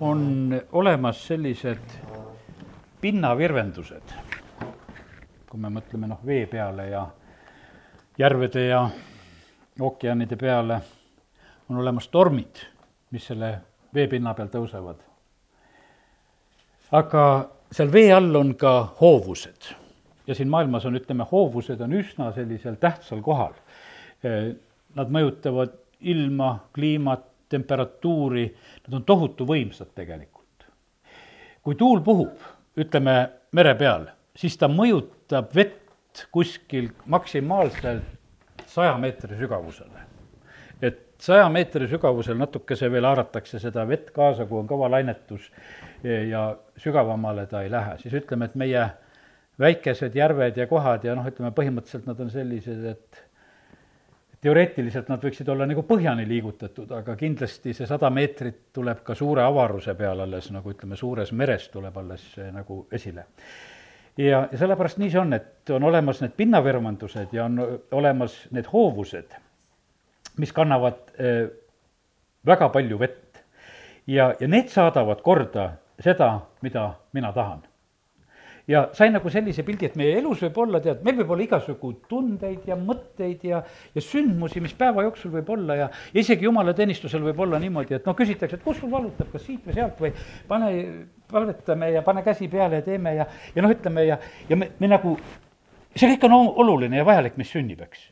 on olemas sellised pinnavirvendused, kui me mõtleme noh, vee peale ja järvede ja ookeanide peale, on olemas tormid, mis selle veepinna peal tõusevad. aga seal vee all on ka hoovused ja siin maailmas on, ütleme, hoovused on üsna sellisel tähtsal kohal. Nad mõjutavad ilma, kliimat, temperatuuri, nad on tohutu võimsad tegelikult. kui tuul puhub, ütleme, mere peal, siis ta mõjutab vett kuskil maksimaalselt saja meetri sügavusele. et saja meetri sügavusel natukese veel haaratakse seda vett kaasa, kui on kõva lainetus ja sügavamale ta ei lähe, siis ütleme, et meie väikesed järved ja kohad ja noh, ütleme põhimõtteliselt nad on sellised, et teoreetiliselt nad võiksid olla nagu põhjani liigutatud, aga kindlasti see sada meetrit tuleb ka suure avaruse peal alles, nagu ütleme, suures meres tuleb alles nagu esile. ja, ja sellepärast nii see on, et on olemas need pinnavirvendused ja on olemas need hoovused, mis kannavad äh, väga palju vett. ja, ja need saadavad korda seda, mida mina tahan ja sain nagu sellise pildi, et meie elus võib olla, tead, meil võib olla igasugu tundeid ja mõtteid ja, ja sündmusi, mis päeva jooksul võib olla ja, isegi jumalateenistusel võib olla niimoodi, et noh, küsitakse, et kus sul valutab, kas siit või sealt või pane, palvetame ja pane käsi peale ja teeme ja, ja noh, ütleme ja, ja me, me nagu, see kõik on oluline ja vajalik, mis sünnib, eks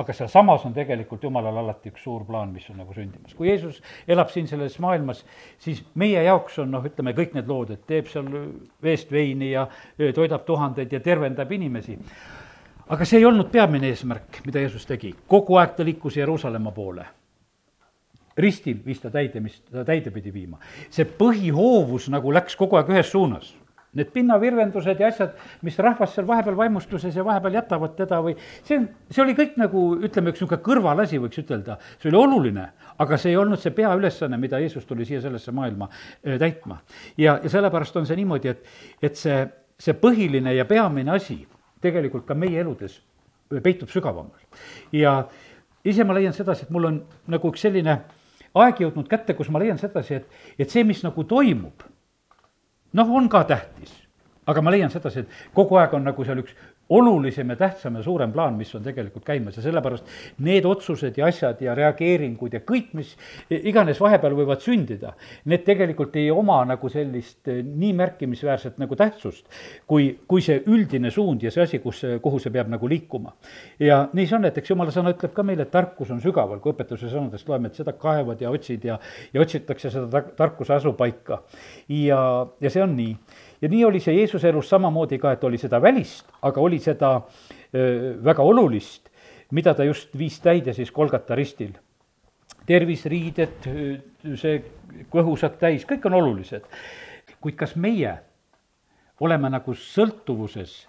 aga sealsamas on tegelikult Jumalal alati üks suur plaan, mis on nagu sündimas. kui Jeesus elab siin selles maailmas, siis meie jaoks on noh, ütleme kõik need lood, et teeb seal veest veini ja toidab tuhandeid ja tervendab inimesi. aga see ei olnud peamine eesmärk, mida Jeesus tegi, kogu aeg ta liikus Jeruusalemma poole ristil viis ta täide, mis ta täide pidi viima. see põhihoovus nagu läks kogu aeg ühes suunas Need pinnavirvendused ja asjad, mis rahvas seal vahepeal vaimustuses ja vahepeal jätavad teda või see on, see oli kõik nagu ütleme, üks niisugune kõrvalasi, võiks ütelda. see oli oluline, aga see ei olnud see peaülesanne, mida Jeesus tuli siia sellesse maailma täitma. ja, ja sellepärast on see niimoodi, et, et see, see põhiline ja peamine asi tegelikult ka meie eludes peitub sügavamal. ja ise ma leian sedasi, et mul on nagu üks selline aeg jõudnud kätte, kus ma leian sedasi, et, et see, mis nagu toimub noh, on ka tähtis, aga ma leian sedasi, et kogu aeg on nagu seal üks olulisem ja tähtsam ja suurem plaan, mis on tegelikult käimas ja sellepärast need otsused ja asjad ja reageeringud ja kõik, mis iganes vahepeal võivad sündida, need tegelikult ei oma nagu sellist eh, nii märkimisväärset nagu tähtsust, kui, kui see üldine suund ja see asi, kus, kuhu see peab nagu liikuma. ja nii see on, et eks jumala sõna ütleb ka meile, et tarkus on sügaval, kui õpetuse sõnadest loeme, et seda kaevad ja otsid ja, ja otsitakse seda tarkuse asupaika. ja, ja see on nii ja nii oli see Jeesuse elus samamoodi ka, et oli seda välist, aga oli seda väga olulist, mida ta just viis täide siis Kolgata ristil. tervis, riided, see kõhusak täis, kõik on olulised. kuid kas meie oleme nagu sõltuvuses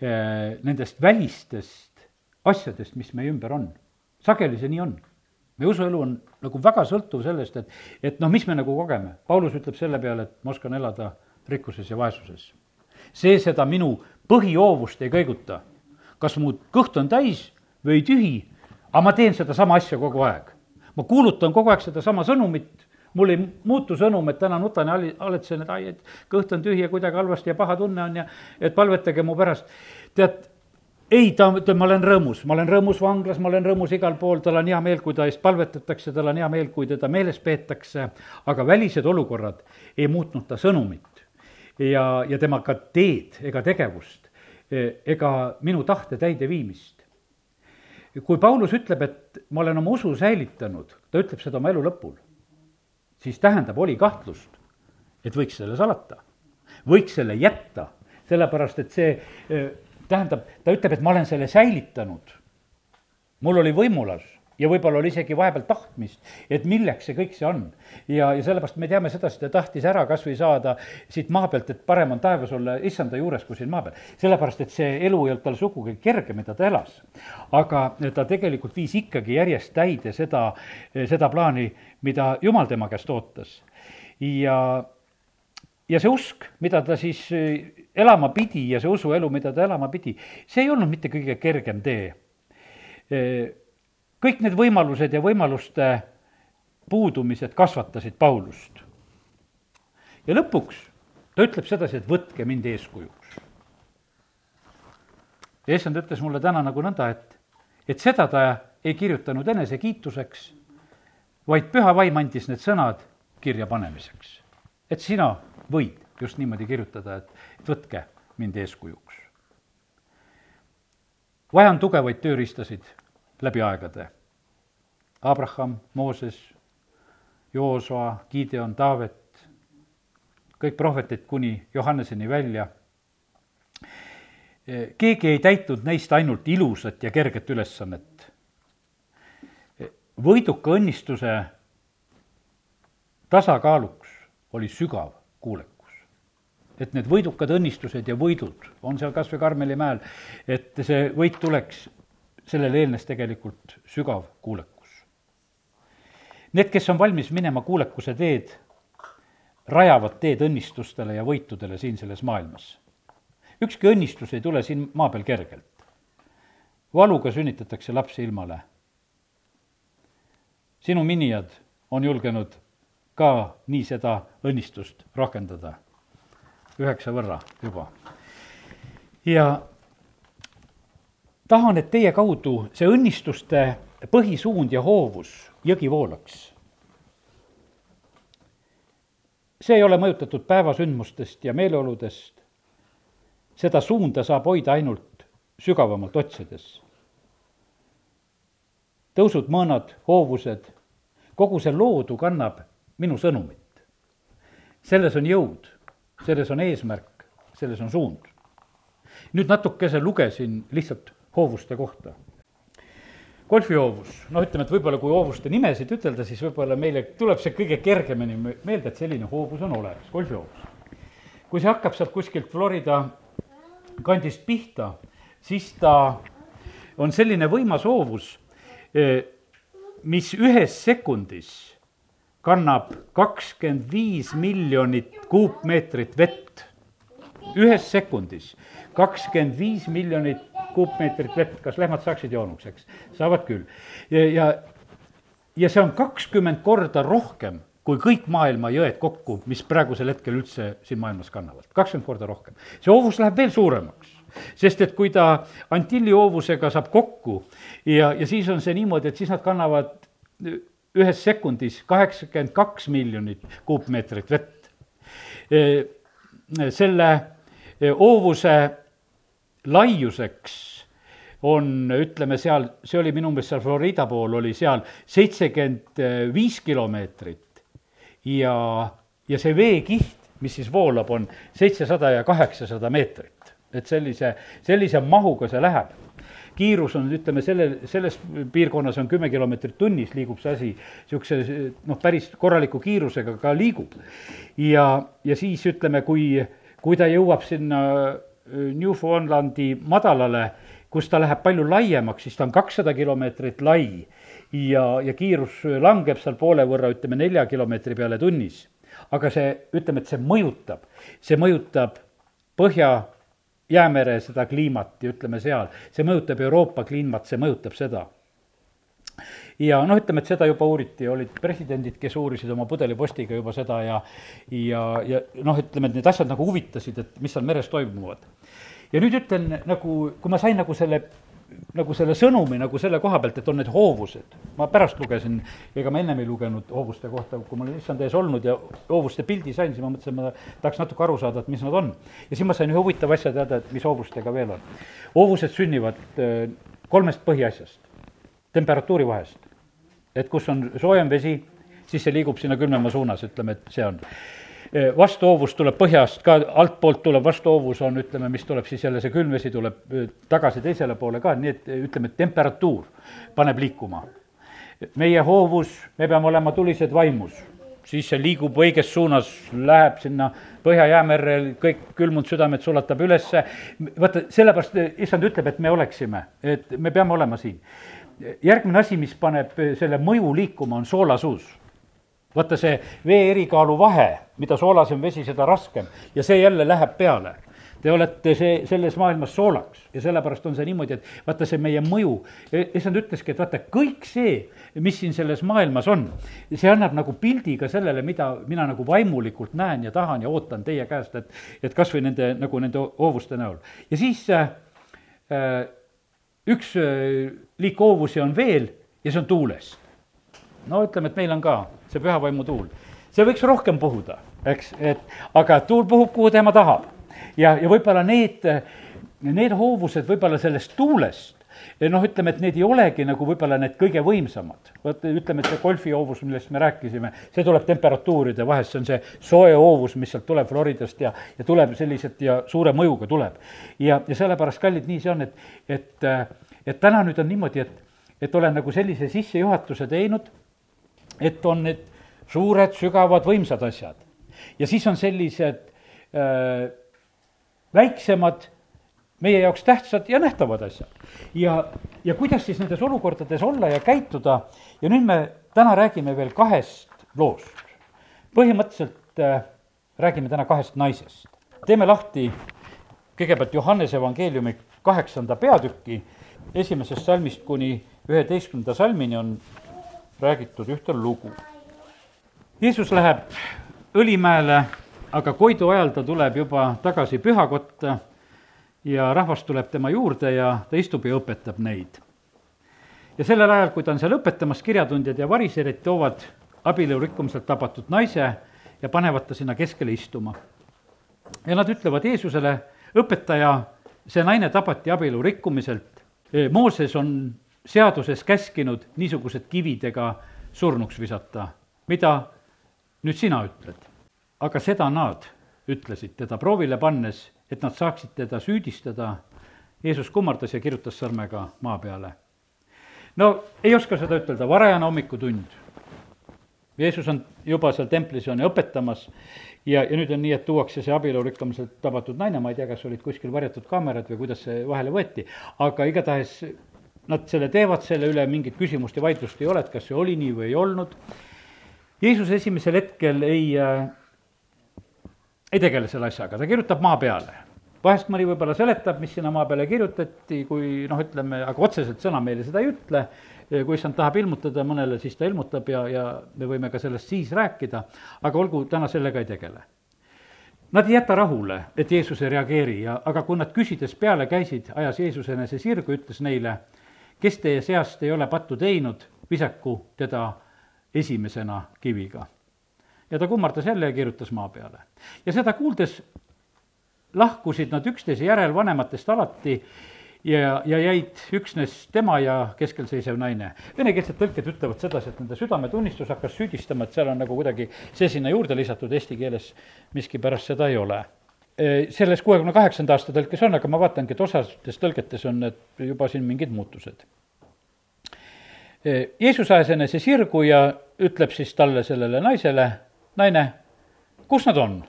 nendest välistest asjadest, mis meie ümber on? sageli see nii on meie usuelu on nagu väga sõltuv sellest, et, et noh, mis me nagu kogeme. Paulus ütleb selle peale, et ma oskan elada rikkuses ja vaesuses. see seda minu põhihoovust ei kõiguta. kas mu kõht on täis või tühi, aga ma teen sedasama asja kogu aeg. ma kuulutan kogu aeg sedasama sõnumit, mul ei muutu sõnum, et täna nutan ja haletsen, et ai, et kõht on tühi ja kuidagi halvasti ja paha tunne on ja et palvetage mu pärast. tead, ei, ta ütleb, ma olen rõõmus, ma olen rõõmus vanglas, ma olen rõõmus igal pool, tal on hea meel, kui ta eest palvetatakse, tal on hea meel, kui teda meeles peetakse, aga välised olukorrad ei muutnud ta sõnumit ja, ja tema ka teed ega tegevust ega minu tahte täideviimist. kui Paulus ütleb, et ma olen oma usu säilitanud, ta ütleb seda oma elu lõpul, siis tähendab, oli kahtlust, et võiks selle salata, võiks selle jätta, sellepärast et see tähendab, ta ütleb, et ma olen selle säilitanud. mul oli võimulas ja võib-olla oli isegi vahepeal tahtmist, et milleks see kõik see on. ja, ja sellepärast me teame sedasi, ta tahtis ära kas või saada siit maa pealt, et parem on taevas olla issanda juures kui siin maa peal. sellepärast, et see elu ei olnud tal sugugi kerge, mida ta elas. aga ta tegelikult viis ikkagi järjest täide seda, seda plaani, mida jumal tema käest ootas. ja ja see usk, mida ta siis elama pidi ja see usuelu, mida ta elama pidi, see ei olnud mitte kõige kergem tee kõik need võimalused ja võimaluste puudumised kasvatasid Paulust. ja lõpuks ta ütleb sedasi, et võtke mind eeskujuks. ja issand ütles mulle täna nagu nõnda, et, et seda ta ei kirjutanud enesekiituseks, vaid püha vaim andis need sõnad kirja panemiseks. et sina võid just niimoodi kirjutada, et, et võtke mind eeskujuks. vaja on tugevaid tööriistasid läbi aegade. Abraham, Mooses, Joosua, Gideon, Taavet, kõik prohvetid kuni Johanneseni välja. keegi ei täitnud neist ainult ilusat ja kerget ülesannet. võiduka õnnistuse tasakaaluks oli sügav kuulekus. et need võidukad õnnistused ja võidud on seal kas või Karmeli mäel, et see võit tuleks, sellele eelnes tegelikult sügav kuulekus. Need, kes on valmis minema kuulekuse teed, rajavad teed õnnistustele ja võitudele siin selles maailmas. ükski õnnistus ei tule siin maa peal kergelt. valuga sünnitatakse lapsi ilmale. sinu minijad on julgenud ka nii seda õnnistust rakendada, üheksa võrra juba. ja tahan, et teie kaudu see õnnistuste põhisuund ja hoovus jõgi voolaks see ei ole mõjutatud päevasündmustest ja meeleoludest, seda suunda saab hoida ainult sügavamalt otsides. tõusud, mõõnad, hoovused, kogu see loodu kannab minu sõnumit. selles on jõud, selles on eesmärk, selles on suund. nüüd natukese lugesin lihtsalt hoovuste kohta golfihoovus, noh, ütleme, et võib-olla kui hoovuste nimesid ütelda, siis võib-olla meile tuleb see kõige kergemini meelde, et selline hoovus on olemas, golfihoovus. kui see hakkab sealt kuskilt Florida kandist pihta, siis ta on selline võimas hoovus, eh, mis ühes sekundis kannab kakskümmend viis miljonit kuupmeetrit vett. ühes sekundis kakskümmend viis miljonit kuupmeetrit vett, kas lehmad saaksid joonuks, eks? saavad küll. ja, ja, ja see on kakskümmend korda rohkem kui kõik maailma jõed kokku, mis praegusel hetkel üldse siin maailmas kannavad, kakskümmend korda rohkem. see hoovus läheb veel suuremaks, sest et kui ta Antilli hoovusega saab kokku ja, ja siis on see niimoodi, et siis nad kannavad ühes sekundis kaheksakümmend kaks miljonit kuupmeetrit vett. selle hoovuse laiuseks on, ütleme seal, see oli minu meelest seal Florida pool oli seal seitsekümmend viis kilomeetrit ja, ja see veekiht, mis siis voolab, on seitsesada ja kaheksasada meetrit. et sellise, sellise mahuga see läheb kiirus on, ütleme, selle, selles piirkonnas on kümme kilomeetrit tunnis, liigub see asi niisuguse noh, päris korraliku kiirusega ka liigub. ja, ja siis ütleme, kui, kui ta jõuab sinna Newfoundlandi madalale, kus ta läheb palju laiemaks, siis ta on kakssada kilomeetrit lai ja, ja kiirus langeb seal poole võrra, ütleme nelja kilomeetri peale tunnis. aga see, ütleme, et see mõjutab, see mõjutab Põhja jäämere seda kliimat ja ütleme seal, see mõjutab Euroopa kliimat, see mõjutab seda ja noh, ütleme, et seda juba uuriti, olid presidendid, kes uurisid oma pudelipostiga juba seda ja ja, ja noh, ütleme, et need asjad nagu huvitasid, et mis seal meres toimuvad ja nüüd ütlen nagu, kui ma sain nagu selle nagu selle sõnumi nagu selle koha pealt, et on need hoovused. ma pärast lugesin, ega ma ennem ei lugenud hoovuste kohta, kui ma olin issand ees olnud ja hoovuste pildi sain, siis ma mõtlesin, ma tahaks natuke aru saada, et mis nad on. ja siis ma sain ühe huvitava asja teada, et mis hoovustega veel on. hoovused sünnivad äh, kolmest põhiasjast. temperatuuri vahest, et kus on soojem vesi, siis see liigub sinna külmema suunas, ütleme, et see on Eh, vastuhoovus tuleb põhjast ka, altpoolt tuleb vastuhoovus on, ütleme, mis tuleb siis jälle see külm vesi tuleb eh, tagasi teisele poole ka, nii et eh, ütleme, et temperatuur paneb liikuma. meie hoovus, me peame olema tulised vaimus, siis see liigub õiges suunas, läheb sinna Põhja-Jäämerre, kõik külmunud südamed sulatab ülesse, vaata, sellepärast issand ütleb, et me oleksime, et me peame olema siin. Järgmine asi, mis paneb selle mõju liikuma, on soolasuus vaata see vee erikaalu vahe, mida soolasem vesi, seda raskem ja see jälle läheb peale. Te olete see, selles maailmas soolaks ja sellepärast on see niimoodi, et vaata, see meie mõju, issand ütleski, et vaata, kõik see, mis siin selles maailmas on, see annab nagu pildi ka sellele, mida mina nagu vaimulikult näen ja tahan ja ootan teie käest, et, et kas või nende, nagu nende hoovuste näol. ja siis äh, äh üks äh, liik hoovusi on veel ja see on tuules. no ütleme, et meil on ka see pühavaimu tuul. see võiks rohkem puhuda, eks, et aga tuul puhub, kuhu tema tahab ja, ja võib-olla need, need hoovused võib-olla sellest tuulest, noh, ütleme, et need ei olegi nagu võib-olla need kõige võimsamad. vot ütleme, et see golfihoovus, millest me rääkisime, see tuleb temperatuuride vahest, see on see soe hoovus, mis sealt tuleb Floridast ja, ja tuleb selliselt ja suure mõjuga tuleb. ja, ja sellepärast, kallid, nii see on, et, et, et täna nüüd on niimoodi, et, et olen nagu sellise sissejuhatuse teinud, et on need suured, sügavad, võimsad asjad. ja siis on sellised äh, väiksemad, meie jaoks tähtsad ja nähtavad asjad. ja, ja kuidas siis nendes olukordades olla ja käituda ja nüüd me täna räägime veel kahest loost. põhimõtteliselt äh, räägime täna kahest naisest. teeme lahti kõigepealt Johannese evangeeliumi kaheksanda peatüki, esimesest salmist kuni üheteistkümnenda salmini on räägitud ühte lugu. Jeesus läheb Õlimäele aga Koidu ajal ta tuleb juba tagasi pühakotta ja rahvas tuleb tema juurde ja ta istub ja õpetab neid. ja sellel ajal, kui ta on seal õpetamas, kirjatundjad ja variserid toovad abielu rikkumiselt tabatud naise ja panevad ta sinna keskele istuma. ja nad ütlevad Jeesusele, õpetaja, see naine tabati abielu rikkumiselt, Mooses on seaduses käskinud niisugused kividega surnuks visata, mida nüüd sina ütled? aga seda nad ütlesid teda proovile pannes, et nad saaksid teda süüdistada. Jeesus kummardas ja kirjutas sõrmega maa peale. no ei oska seda ütelda, varajane hommikutund. Jeesus on juba seal templis on ja õpetamas ja, ja nüüd on nii, et tuuakse see abielu rikkamiselt tabatud naine, ma ei tea, kas olid kuskil varjatud kaamerad või kuidas see vahele võeti, aga igatahes nad selle teevad, selle üle mingit küsimust ja vaidlust ei ole, et kas see oli nii või ei olnud. Jeesus esimesel hetkel ei äh, ei tegele selle asjaga, ta kirjutab maa peale. vahest mõni võib-olla seletab, mis sinna maa peale kirjutati, kui noh, ütleme, aga otseselt sõna meile seda ei ütle, kui issand tahab ilmutada mõnele, siis ta ilmutab ja, ja me võime ka sellest siis rääkida, aga olgu, täna sellega ei tegele. Nad ei jäta rahule, et Jeesus ei reageeri ja, aga kui nad küsides peale käisid, ajas Jeesus enese sirgu, ütles neile, kes teie seast ei ole pattu teinud, visaku teda esimesena kiviga ja ta kummardas jälle ja kirjutas maa peale. ja seda kuuldes lahkusid nad üksteise järel vanematest alati ja, ja jäid üksnes tema ja keskel seisev naine. Venekeelsed tõlked ütlevad sedasi, et nende südametunnistus hakkas süüdistama, et seal on nagu kuidagi see sinna juurde lisatud, eesti keeles miskipärast seda ei ole. selles kuuekümne kaheksanda aasta tõlkes on, aga ma vaatangi, et osades tõlgetes on need juba siin mingid muutused. Jeesus ajas enese sirgu ja ütleb siis talle, sellele naisele, naine, kus nad on?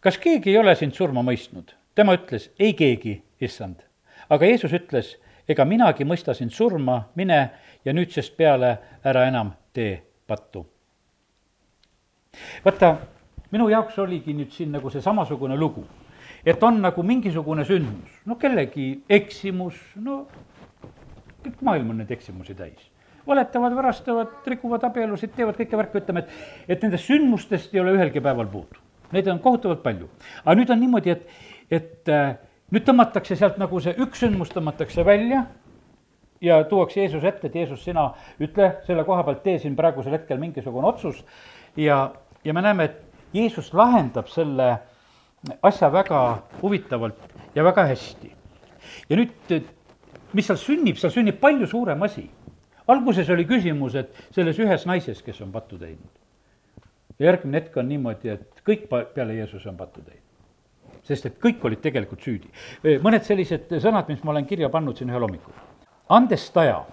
kas keegi ei ole sind surma mõistnud? tema ütles, ei keegi, issand. Aga Jeesus ütles, ega minagi mõista sind surma, mine ja nüüdsest peale ära enam tee pattu. vaata, minu jaoks oligi nüüd siin nagu see samasugune lugu, et on nagu mingisugune sündmus, no kellegi eksimus, no kõik maailm on neid eksimusi täis valetavad, varastavad, rikuvad abielusid, teevad kõike värki, ütleme, et, et nendest sündmustest ei ole ühelgi päeval puudu. Neid on kohutavalt palju. aga nüüd on niimoodi, et, et äh, nüüd tõmmatakse sealt nagu see üks sündmus tõmmatakse välja ja tuuakse Jeesuse ette, et Jeesus, sina ütle selle koha pealt, tee siin praegusel hetkel mingisugune otsus ja, ja me näeme, et Jeesus lahendab selle asja väga huvitavalt ja väga hästi. ja nüüd, mis seal sünnib, seal sünnib palju suurem asi alguses oli küsimus, et selles ühes naises, kes on pattu teinud. ja järgmine hetk on niimoodi, et kõik peale Jeesuse on pattu teinud. Sest et kõik olid tegelikult süüdi. mõned sellised sõnad, mis ma olen kirja pannud siin ühel hommikul. andestaja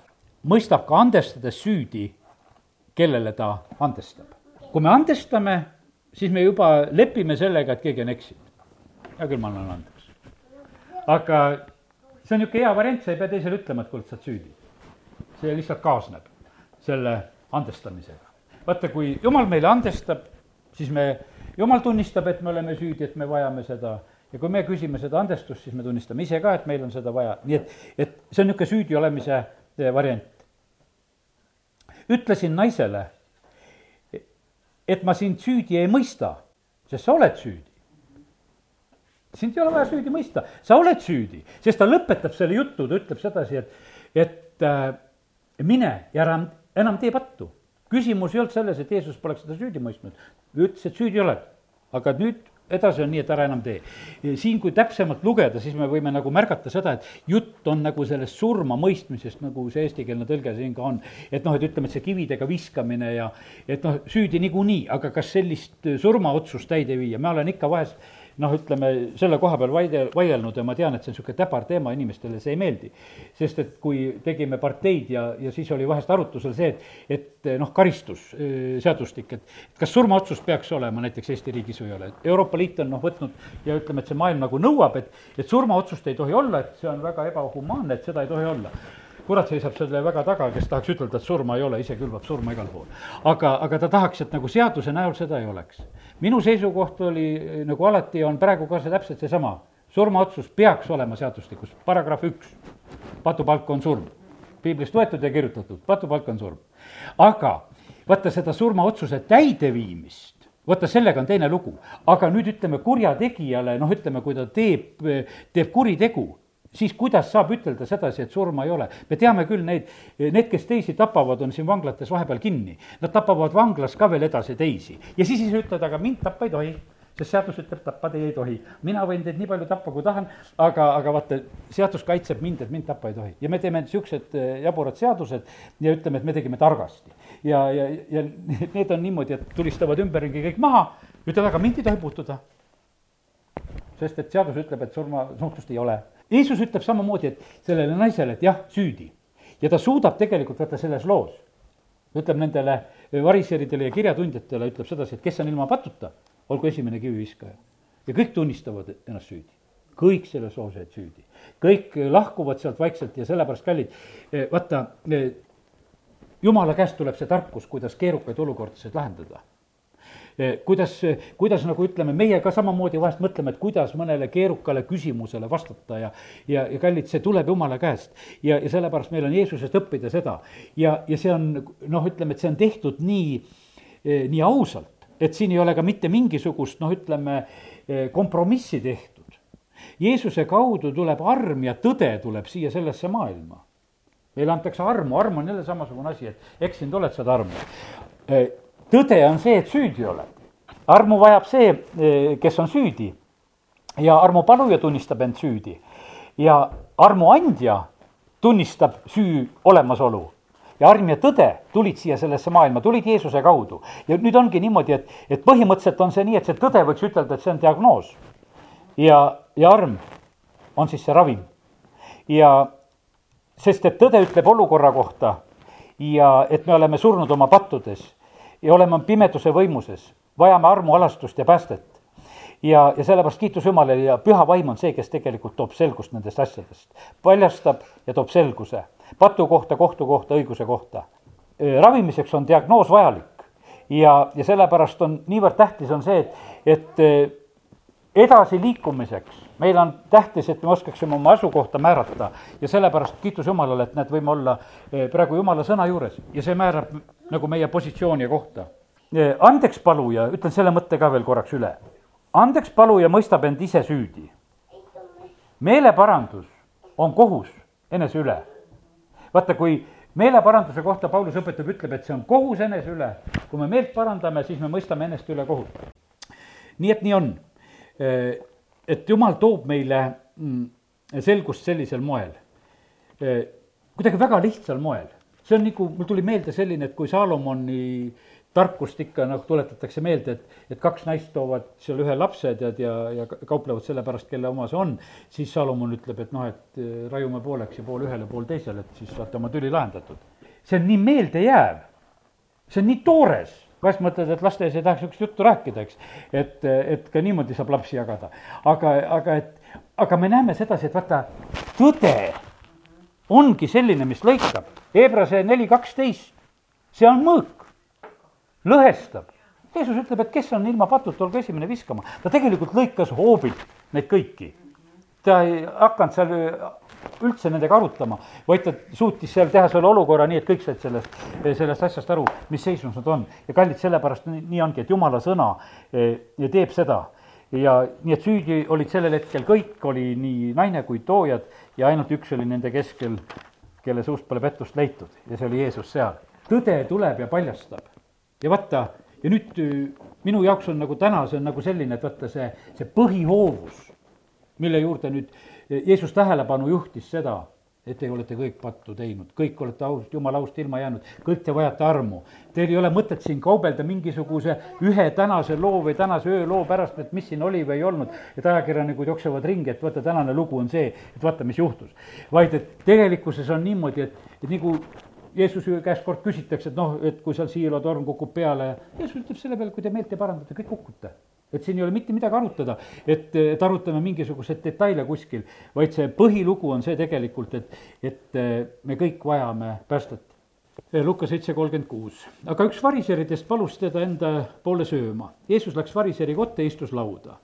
mõistab ka andestades süüdi, kellele ta andestab. kui me andestame, siis me juba lepime sellega, et keegi on eksinud. hea küll, ma annan andeks. aga see on niisugune hea variant, sa ei pea teisele ütlema, et kuule, sa oled süüdi see lihtsalt kaasneb selle andestamisega. vaata, kui jumal meile andestab, siis me, jumal tunnistab, et me oleme süüdi, et me vajame seda ja kui me küsime seda andestust, siis me tunnistame ise ka, et meil on seda vaja, nii et, et see on niisugune süüdi olemise eh, variant. ütlesin naisele, et ma sind süüdi ei mõista, sest sa oled süüdi sind ei ole vaja süüdi mõista, sa oled süüdi, sest ta lõpetab selle jutu, ta ütleb sedasi, et, et äh, mine ja ära enam tee pattu. Küsimus ei olnud selles, et Jeesus poleks seda süüdi mõistnud, ütles, et süüdi oled, aga nüüd edasi on nii, et ära enam tee. siin, kui täpsemalt lugeda, siis me võime nagu märgata seda, et jutt on nagu sellest surmamõistmisest, nagu see eestikeelne tõlge siin ka on. et noh, et ütleme, et see kividega viskamine ja et noh, süüdi niikuinii, aga kas sellist surmaotsust täide viia, ma olen ikka vahest noh, ütleme selle koha peal vaide, vaielnud ja ma tean, et see on niisugune täbar teema, inimestele see ei meeldi. sest et kui tegime parteid ja, ja siis oli vahest arutusel see, et, et noh, karistusseadustik, et kas surmaotsus peaks olema näiteks Eesti riigis või ei ole. Euroopa Liit on noh, võtnud ja ütleme, et see maailm nagu nõuab, et, et surmaotsust ei tohi olla, et see on väga ebahumaanne, et seda ei tohi olla kurat seisab selle väga taga, kes tahaks ütelda, et surma ei ole, ise külvab surma igal pool. aga, aga ta tahaks, et nagu seaduse näol seda ei oleks. minu seisukoht oli, nagu alati on praegu ka see täpselt seesama, surmaotsus peaks olema seadustikus, paragrahv üks, patupalk on surm. piiblist võetud ja kirjutatud, patupalk on surm. aga vaata seda surmaotsuse täideviimist, vaata, sellega on teine lugu. aga nüüd ütleme kurjategijale, noh, ütleme, kui ta teeb, teeb kuritegu siis kuidas saab ütelda sedasi, et surma ei ole? me teame küll neid, need, kes teisi tapavad, on siin vanglates vahepeal kinni. Nad tapavad vanglas ka veel edasi teisi ja siis ise ütled, aga mind tappa ei tohi sest seadus ütleb, tappa teid ei tohi. mina võin teid nii palju tappa, kui tahan, aga, aga vaata, seadus kaitseb mind, et mind tappa ei tohi. ja me teeme niisugused eh, jaburad seadused ja ütleme, et me tegime targasti. ja, ja, ja need on niimoodi, et tulistavad ümberringi kõik maha, ütlevad, aga mind ei tohi puutuda. sest et seadus ütleb, et surmanuhtlust ei ole Jeesus ütleb samamoodi, et sellele naisele, et jah, süüdi. ja ta suudab tegelikult vaata selles loos, ütleb nendele variseridele ja kirjatundjatele, ütleb sedasi, et kes on ilma patuta, olgu esimene kiviviskaja. ja kõik tunnistavad ennast süüdi. kõik selles loos jäid süüdi. kõik lahkuvad sealt vaikselt ja sellepärast, kallid, vaata, jumala käest tuleb see tarkus, kuidas keerukaid olukordasid lahendada kuidas, kuidas nagu ütleme, meie ka samamoodi vahest mõtleme, et kuidas mõnele keerukale küsimusele vastata ja ja, ja kallid, see tuleb Jumala käest. ja, ja sellepärast meil on Jeesusest õppida seda. ja, ja see on noh, ütleme, et see on tehtud nii, eh, nii ausalt, et siin ei ole ka mitte mingisugust noh, ütleme, eh, kompromissi tehtud. Jeesuse kaudu tuleb arm ja tõde tuleb siia sellesse maailma meile antakse armu, arm on jälle samasugune asi, et eksinud oled, saad armu tõde on see, et süüdi oled. armu vajab see, eh, kes on süüdi ja armupaluja tunnistab end süüdi ja armuandja tunnistab süü olemasolu ja arm ja tõde tulid siia sellesse maailma, tulid Jeesuse kaudu. ja nüüd ongi niimoodi, et, et põhimõtteliselt on see nii, et see tõde võiks ütelda, et see on diagnoos. ja, ja arm on siis see ravim. ja sest, et tõde ütleb olukorra kohta ja et me oleme surnud oma pattudes ja oleme pimeduse võimuses, vajame armualastust ja päästet. ja, ja sellepärast kiitus Jumalale ja püha vaim on see, kes tegelikult toob selgust nendest asjadest. paljastab ja toob selguse patu kohta, kohtu kohta, õiguse kohta. ravimiseks on diagnoos vajalik ja, ja sellepärast on niivõrd tähtis on see, et, et edasiliikumiseks meil on tähtis, et me oskaksime oma asukohta määrata ja sellepärast kiitus Jumalale, et näed, võime olla praegu Jumala sõna juures ja see määrab nagu meie positsiooni ja kohta. Eh, andeks paluja, ütlen selle mõtte ka veel korraks üle. andeks paluja mõistab end ise süüdi. meeleparandus on kohus enese üle. vaata, kui meeleparanduse kohta Paulus õpetab, ütleb, et see on kohus enese üle. kui me meelt parandame, siis me mõistame enest üle kohut. nii et nii on eh, et jumal toob meile mm, selgust sellisel moel. kuidagi väga lihtsal moel. See on nagu, mul tuli meelde selline, et kui Saalomoni tarkust ikka noh, tuletatakse meelde, et, et kaks naist toovad seal ühe lapse tead ja, ja kauplevad selle pärast, kelle oma see on, siis Salomon ütleb, et noh, et eh, raiume pooleks ja pool ühele, pool teisele, et siis saate oma tüli lahendatud. see on nii meeldejääv, see on nii toores vahest mõtled, et laste ees ei tahaks niisugust juttu rääkida, eks. et, et ka niimoodi saab lapsi jagada. aga, aga et, aga me näeme sedasi, et vaata, tõde ongi selline, mis lõikab. Hebrase neli kaksteist, see on mõõk, lõhestab. Jeesus ütleb, et kes on ilma patuta, olgu esimene viskama. ta tegelikult lõikas hoobilt neid kõiki. ta ei hakanud seal üldse nendega arutama, vaid ta suutis seal teha selle olukorra nii, et kõik said sellest, sellest asjast aru, mis seisus nad on. ja kallid, sellepärast nii ongi, et jumala sõna ja teeb seda ja nii, et süüdi olid sellel hetkel kõik, oli nii naine kui toojad ja ainult üks oli nende keskel, kelle suust pole pettust leitud ja see oli Jeesus seal. tõde tuleb ja paljastab. ja vaata, ja nüüd minu jaoks on nagu täna, see on nagu selline, et vaata see, see põhihoovus, mille juurde nüüd Jeesus tähelepanu juhtis seda, et te olete kõik pattu teinud, kõik olete ausalt, jumala aust ilma jäänud, kõik te vajate armu. Teil ei ole mõtet siin kaubelda mingisuguse ühe tänase loo või tänase ööloo pärast, et mis siin oli või ei olnud. et ajakirjanikud jooksevad ringi, et vaata, tänane lugu on see, et vaata, mis juhtus. vaid et tegelikkuses on niimoodi, et, et nagu Jeesuse käest kord küsitakse, et noh, et kui seal siilotorm kukub peale Jeesus ütleb selle peale, kui te meelt ei parandata, kõik kukute et siin ei ole mitte midagi arutada, et, et arutame mingisuguseid detaile kuskil, vaid see põhilugu on see tegelikult, et, et me kõik vajame päästet. Luka seitse kolmkümmend kuus. aga üks variseridest palus teda enda poole sööma. Jeesus läks variseri kotta ja istus lauda.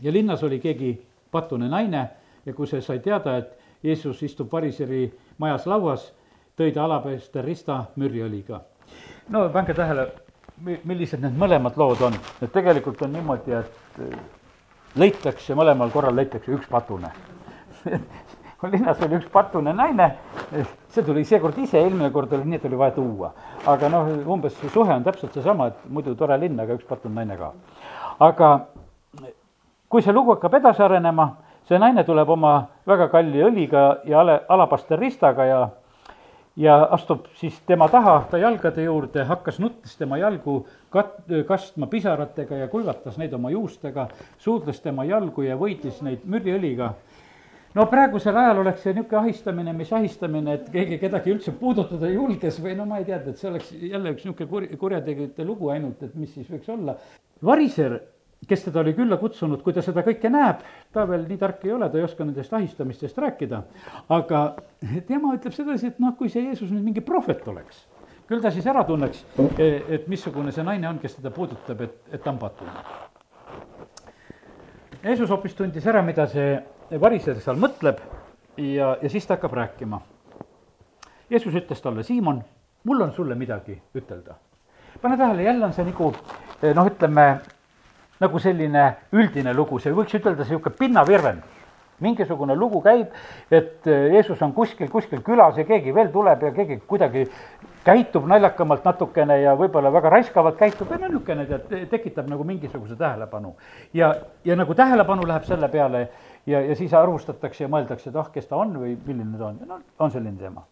ja linnas oli keegi patune naine ja kui see sai teada, et Jeesus istub variseri majas lauas, tõi ta alapeeste rista mürjõliga. no pange tähele, millised need mõlemad lood on, et tegelikult on niimoodi, et äh, leitakse, mõlemal korral leitakse üks patune linnas oli üks patune naine, see tuli seekord ise, eelmine kord oli nii, et oli vaja tuua. aga noh, umbes suhe on täpselt seesama, et muidu tore linn, aga üks patune naine ka. aga kui see lugu hakkab edasi arenema, see naine tuleb oma väga kalli õliga ja ale, alapaste ristaga ja ja astub siis tema taha, ta jalgade juurde, hakkas nuttes tema jalgu kat-, kastma pisaratega ja kuivatas neid oma juustega, suudles tema jalgu ja võitis neid mürjõliga. no praegusel ajal oleks see niisugune ahistamine, mis ahistamine, et keegi kedagi üldse puudutada ei julges või no ma ei teadnud, et see oleks jälle üks niisugune kur-, kurjategijate lugu ainult, et mis siis võiks olla. variser kes teda oli külla kutsunud, kui ta seda kõike näeb, ta veel nii tark ei ole, ta ei oska nendest ahistamistest rääkida, aga tema ütleb sedasi, et noh, kui see Jeesus nüüd mingi prohvet oleks, küll ta siis ära tunneks, et missugune see naine on, kes teda puudutab, et, et patune. Jeesus hoopis tundis ära, mida see variser seal mõtleb ja, ja siis ta hakkab rääkima. Jeesus ütles talle, Siimon, mul on sulle midagi ütelda. pane tähele, jälle on see nagu noh, ütleme nagu selline üldine lugu, see võiks ütelda niisugune pinnavirvendus. mingisugune lugu käib, et äh, Jeesus on kuskil, kuskil külas ja keegi veel tuleb ja keegi kuidagi käitub naljakamalt natukene ja võib-olla väga raiskavalt käitub ja no niisugune tead, tekitab nagu mingisuguse tähelepanu. ja, ja nagu tähelepanu läheb selle peale ja, ja siis arvustatakse ja mõeldakse, et ah, kes ta on või milline ta on ja no on selline teema.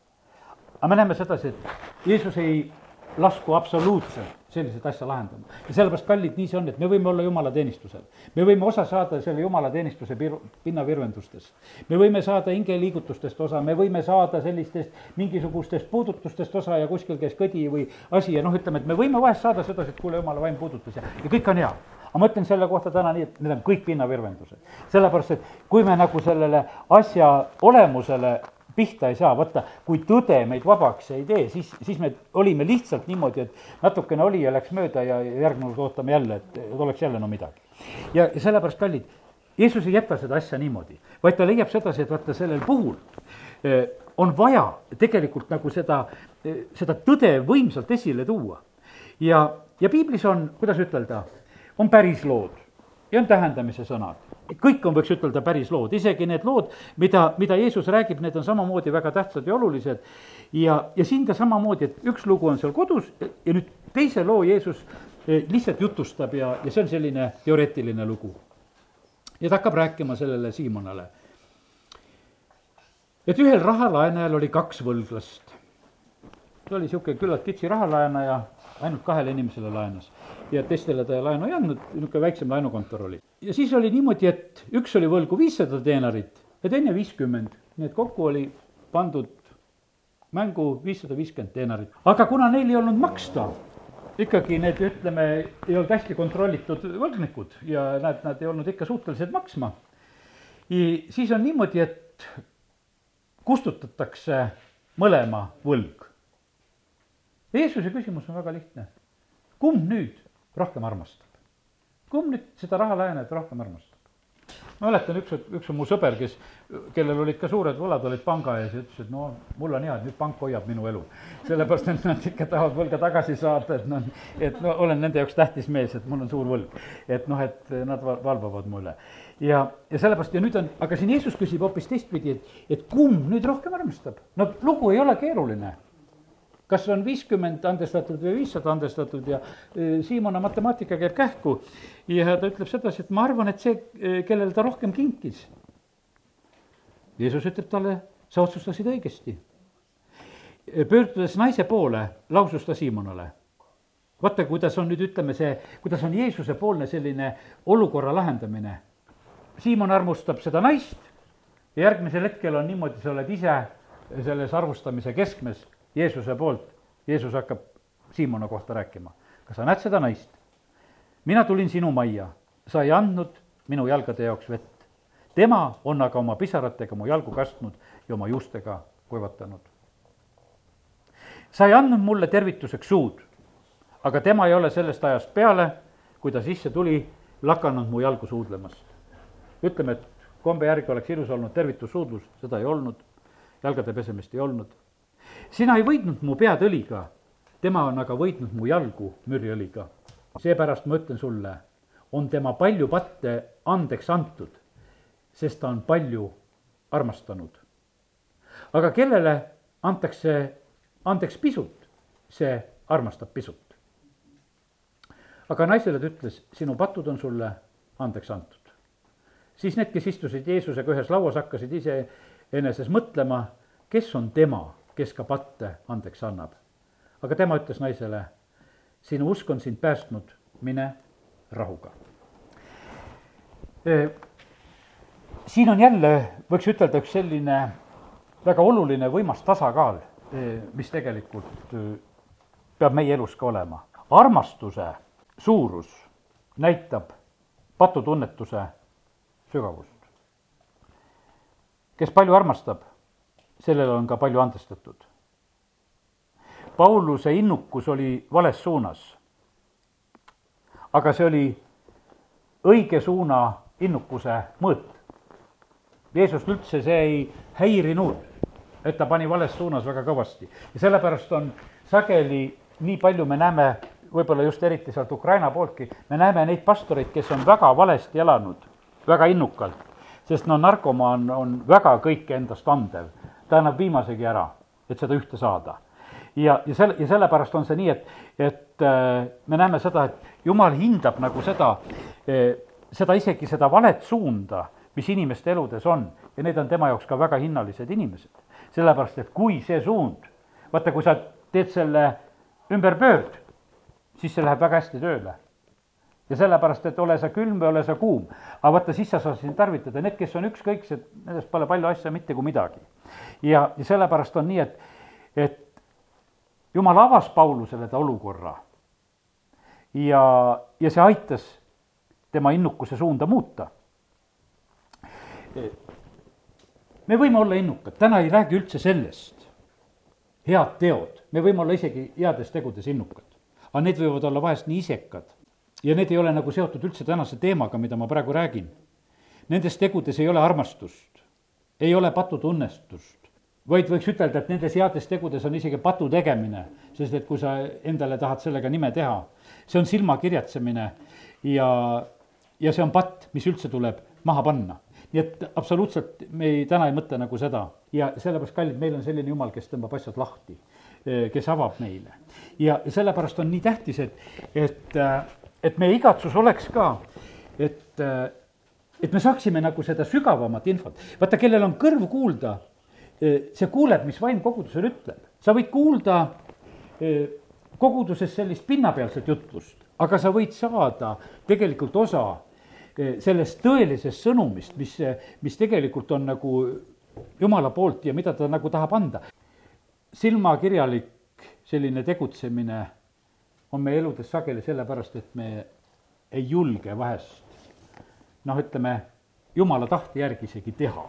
aga me näeme sedasi, et Jeesus ei lasku absoluutselt selliseid asja lahendama. ja sellepärast, kallid, nii see on, et me võime olla jumalateenistusel. me võime osa saada selle jumalateenistuse pir-, pinnavirvendustest. me võime saada hingeliigutustest osa, me võime saada sellistest mingisugustest puudutustest osa ja kuskil käis kõdi või asi ja noh, ütleme, et me võime vahest saada sedasi, et kuule, jumala vaim puudutas ja, ja kõik on hea aga ma ütlen selle kohta täna nii, et need on kõik pinnavirvendused. sellepärast, et kui me nagu sellele asja olemusele pihta ei saa, vaata, kui tõde meid vabaks ei tee, siis, siis me olime lihtsalt niimoodi, et natukene oli ja läks mööda ja järgmine kord ootame jälle, et oleks jälle no midagi. ja, sellepärast, kallid, Jeesus ei jäta seda asja niimoodi, vaid ta leiab sedasi, et vaata, sellel puhul eh, on vaja tegelikult nagu seda, eh, seda tõde võimsalt esile tuua. ja, ja piiblis on, kuidas ütelda, on päris lood ja on tähendamise sõnad kõik on, võiks ütelda, päris lood, isegi need lood, mida, mida Jeesus räägib, need on samamoodi väga tähtsad ja olulised. ja, ja siin ka samamoodi, et üks lugu on seal kodus ja nüüd teise loo Jeesus eh, lihtsalt jutustab ja, ja see on selline teoreetiline lugu. ja ta hakkab rääkima sellele Siimonale. et ühel rahalaenajal oli kaks võlglast. ta oli niisugune küllalt kitsi rahalaenaja, ainult kahele inimesele laenas ja teistele ta laenu ei andnud, niisugune väiksem laenukontor oli. Ja siis oli niimoodi, et üks oli võlgu viissada teenarit ja teine viiskümmend, nii et kokku oli pandud mängu viissada viiskümmend teenarit. aga kuna neil ei olnud maksta, ikkagi need, ütleme, ei olnud hästi kontrollitud võlgnikud ja näed, nad ei olnud ikka suutelised maksma, siis on niimoodi, et kustutatakse mõlema võlg. Jeesuse küsimus on väga lihtne. kumb nüüd rohkem armastab. Kumb nüüd seda raha laenajat rohkem armastab? ma mäletan, üks, üks mu sõber, kes, kellel olid ka suured võlad, olid panga ees ja ütles, et no mul on hea, et nüüd pank hoiab minu elu. sellepärast, et nad ikka tahavad võlga tagasi saada, et noh, et no olen nende jaoks tähtis mees, et mul on suur võlg. et noh, et nad valvavad mu üle. ja, ja sellepärast ja nüüd on, aga siin Jeesus küsib hoopis teistpidi, et, et kumb nüüd rohkem armastab? no lugu ei ole keeruline kas on viiskümmend andestatud või viissada andestatud ja e, Siimona matemaatika käib kähku. ja ta ütleb sedasi, et ma arvan, et see, e, kellele ta rohkem kinkis. Jeesus ütleb talle, sa otsustasid õigesti. E, pöördudes naise poole, lausus ta Siimonale. vaata, kuidas on nüüd, ütleme see, kuidas on Jeesuse poolne selline olukorra lahendamine. Siimon armustab seda naist ja järgmisel hetkel on niimoodi, sa oled ise selles arvustamise keskmes Jeesuse poolt, Jeesus hakkab Siimona kohta rääkima. kas sa näed seda naist? mina tulin sinu majja, sa ei andnud minu jalgade jaoks vett. tema on aga oma pisaratega mu jalgu kastnud ja oma juustega kuivatanud. sa ei andnud mulle tervituseks suud, aga tema ei ole sellest ajast peale, kui ta sisse tuli, lakanud mu jalgu suudlemast. ütleme, et kombe järgi oleks ilus olnud tervitussuudlus, seda ei olnud, jalgade pesemist ei olnud sina ei võitnud mu pead õliga, tema on aga võitnud mu jalgu mürjõliga. seepärast ma ütlen sulle, on tema palju patte andeks antud, sest ta on palju armastanud. aga kellele antakse andeks pisut, see armastab pisut. aga naisele ta ütles, sinu patud on sulle andeks antud. siis need, kes istusid Jeesusega ühes lauas, hakkasid iseeneses mõtlema, kes on tema kes ka patte andeks annab. aga tema ütles naisele, sinu usk on sind päästnud, mine rahuga. siin on jälle, võiks ütelda, üks selline väga oluline võimas tasakaal, mis tegelikult peab meie elus ka olema. armastuse suurus näitab patutunnetuse sügavust. kes palju armastab, sellele on ka palju andestatud. Pauluse innukus oli vales suunas. aga see oli õige suuna innukuse mõõt. Jeesust üldse see ei häirinud, et ta pani vales suunas väga kõvasti ja sellepärast on sageli nii palju me näeme, võib-olla just eriti sealt Ukraina pooltki, me näeme neid pastoreid, kes on väga valesti elanud, väga innukalt, sest no narkomaan on väga kõike endast andev ta annab viimasegi ära, et seda ühte saada. ja, ja selle, ja sellepärast on see nii, et, et äh, me näeme seda, et jumal hindab nagu seda, äh, seda isegi seda valet suunda, mis inimeste eludes on ja need on tema jaoks ka väga hinnalised inimesed. sellepärast, et kui see suund, vaata, kui sa teed selle ümberpöörd, siis see läheb väga hästi tööle ja sellepärast, et ole sa külm või ole sa kuum. aga vaata, siis sa saad sind tarvitada, need, kes on ükskõiksed, nendest pole palju asja mitte kui midagi. Ja, ja sellepärast on nii, et, et jumal avas Paulusele ta olukorra. Ja, ja see aitas tema innukuse suunda muuta. me võime olla innukad, täna ei räägi üldse sellest. head teod, me võime olla isegi heades tegudes innukad, aga need võivad olla vahest nii isekad. Ja need ei ole nagu seotud üldse tänase teemaga, mida ma praegu räägin. Nendes tegudes ei ole armastust, ei ole patutunnestust, vaid võiks ütelda, et nendes heades tegudes on isegi patu tegemine, sest et kui sa endale tahad sellega nime teha, see on silmakirjatsemine ja, ja see on patt, mis üldse tuleb maha panna nii et absoluutselt me ei, täna ei mõtle nagu seda ja sellepärast, kallid, meil on selline jumal, kes tõmbab asjad lahti, kes avab meile. ja sellepärast on nii tähtis, et, et et meie igatsus oleks ka, et, äh, et me saaksime nagu seda sügavamat infot. vaata, kellel on kõrv kuulda, see kuuleb, mis vaim kogudusel ütleb. sa võid kuulda koguduses sellist pinnapealset jutlust, aga sa võid saada tegelikult osa sellest tõelisest sõnumist, mis, mis tegelikult on nagu jumala poolt ja mida ta nagu tahab anda. silmakirjalik selline tegutsemine on meie eludes sageli sellepärast, et me ei julge vahest noh, ütleme, jumala tahte järgi isegi teha.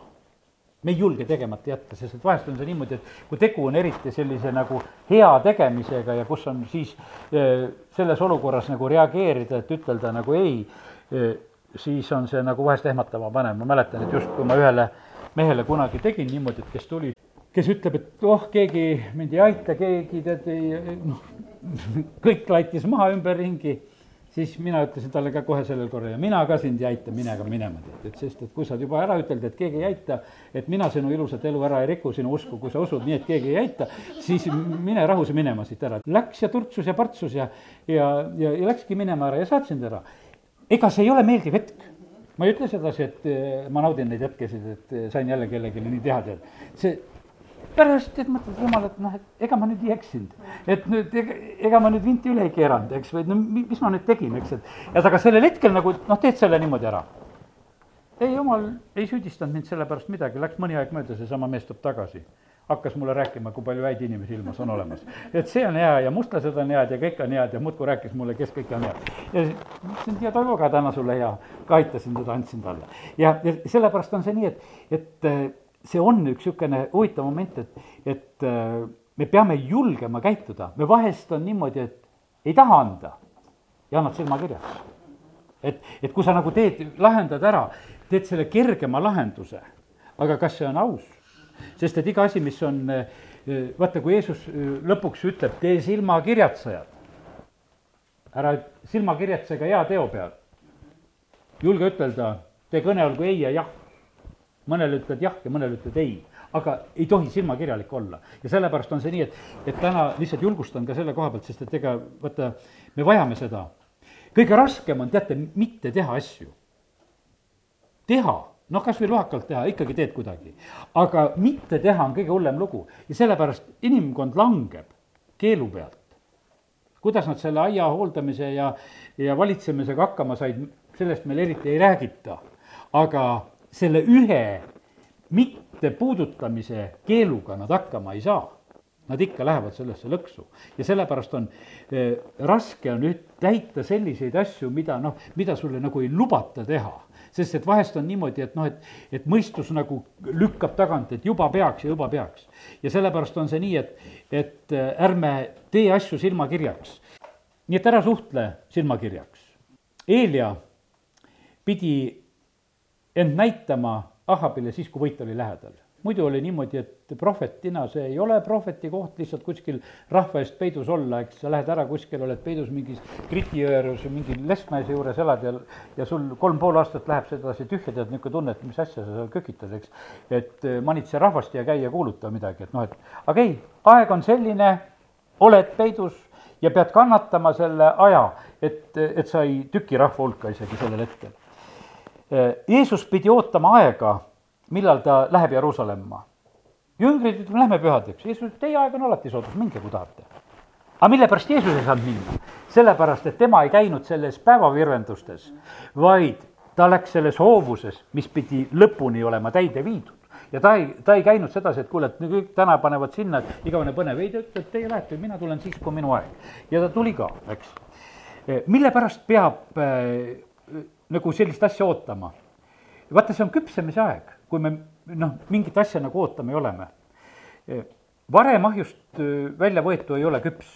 Me ei julge tegemata jätta, sest et vahest on see niimoodi, et kui tegu on eriti sellise nagu hea tegemisega ja kus on siis eh, selles olukorras nagu reageerida, et ütelda nagu ei, eh, siis on see nagu vahest ehmatama panev, ma mäletan, et just kui ma ühele mehele kunagi tegin niimoodi, et kes tuli, kes ütleb, et oh, keegi mind ei aita, keegi tead ei, noh, kõik laitis maha ümberringi siis mina ütlesin talle ka kohe sellel korral ja mina ka sind ei aita, mine aga minema tead, et sest et kui sa juba ära ütelnud, et keegi ei aita, et mina sinu ilusat elu ära ei riku, sinu usku, kui sa usud nii, et keegi ei aita, siis mine rahus minema siit ära. Läks ja turtsus ja partsus ja, ja, ja, ja läkski minema ära ja saatsin ta ära. ega see ei ole meeldiv hetk ma ei ütle sedasi, et eh, ma naudin neid hetkesid, et eh, sain jälle kellelegi nii teha, tead. see pärast, et mõtled, jumal, et noh, et ega ma nüüd ei eksinud. et nüüd ega, ega ma nüüd vinti üle ei keeranud, eks, või no mis ma nüüd tegin, eks, et. et aga sellel hetkel nagu noh, teed selle niimoodi ära. ei, jumal ei süüdistanud mind selle pärast midagi, läks mõni aeg mööda, seesama mees tuleb tagasi hakkas mulle rääkima, kui palju häid inimesi ilmas on olemas. et see on hea ja mustlased on head ja kõik on head ja muudkui rääkis mulle, kes kõik on head. ja ütlesin, tea Toivo ka täna sulle hea, ka aitasin teda, andsin talle. ja, ja sellepärast on see nii, et, et see on üks niisugune huvitav moment, et, et äh, me peame julgema käituda, me vahest on niimoodi, et ei taha anda ja annad silmakirjaks. et, et kui sa nagu teed, lahendad ära, teed selle kergema lahenduse, aga kas see on aus? sest et iga asi, mis on, äh, vaata, kui Jeesus äh, lõpuks ütleb, tee silmakirjatsejad, ära silmakirjatse ka hea teo peal. julge ütelda, tee kõne olgu ei ja jah mõnele ütled jah ja mõnele ütled ei, aga ei tohi silmakirjalik olla. ja sellepärast on see nii, et, et täna lihtsalt julgustan ka selle koha pealt, sest et ega vaata, me vajame seda. kõige raskem on, teate, mitte teha asju. teha, noh, kas või lohakalt teha, ikkagi teed kuidagi. aga mitte teha on kõige hullem lugu ja sellepärast inimkond langeb keelu pealt. kuidas nad selle aia hooldamise ja, ja valitsemisega hakkama said, sellest meil eriti ei räägita. aga selle ühe mittepuudutamise keeluga nad hakkama ei saa. Nad ikka lähevad sellesse lõksu ja sellepärast on eh, raske on üht, täita selliseid asju, mida noh, mida sulle nagu ei lubata teha sest et vahest on niimoodi, et noh, et, et mõistus nagu lükkab tagant, et juba peaks ja juba peaks. ja sellepärast on see nii, et, et eh, ärme tee asju silmakirjaks. nii et ära suhtle silmakirjaks. Eelia pidi end näitama Ahabile siis, kui võit oli lähedal. muidu oli niimoodi, et prohvetina see ei ole prohveti koht lihtsalt kuskil rahva eest peidus olla, eks sa lähed ära kuskil, oled peidus mingis Kriti jõe juures või mingi lesnaise juures elad ja, ja sul kolm pool aastat läheb sedasi tühja, tead niisugune tunne, et mis asja sa seal kökitad, eks. et eh, manitse rahvast ja käi ja kuuluta midagi, et noh, et aga ei, aeg on selline, oled peidus ja pead kannatama selle aja, et, et sa ei tüki rahva hulka isegi sellel hetkel Jeesus pidi ootama aega, millal ta läheb Jeruusalemma. jüngrid ütleme, lähme pühadeks, Jeesus ütleb, teie aeg on alati soodus, minge, kui tahate. aga mille pärast Jeesus ei saanud minna? sellepärast, et tema ei käinud selles päevavirvendustes, vaid ta läks selles hoovuses, mis pidi lõpuni olema täide viidud ja ta ei, ta ei käinud sedasi, et kuule, et kõik täna panevad sinna, et igavene põnev, ei ta ütleb, teie lähete, mina tulen siis, kui minu aeg. ja ta tuli ka, eks. mille pärast peab nagu sellist asja ootama. vaata, see on küpsemise aeg, kui me noh, mingit asja nagu ootame ja oleme. varem ahjust välja võetu ei ole küps.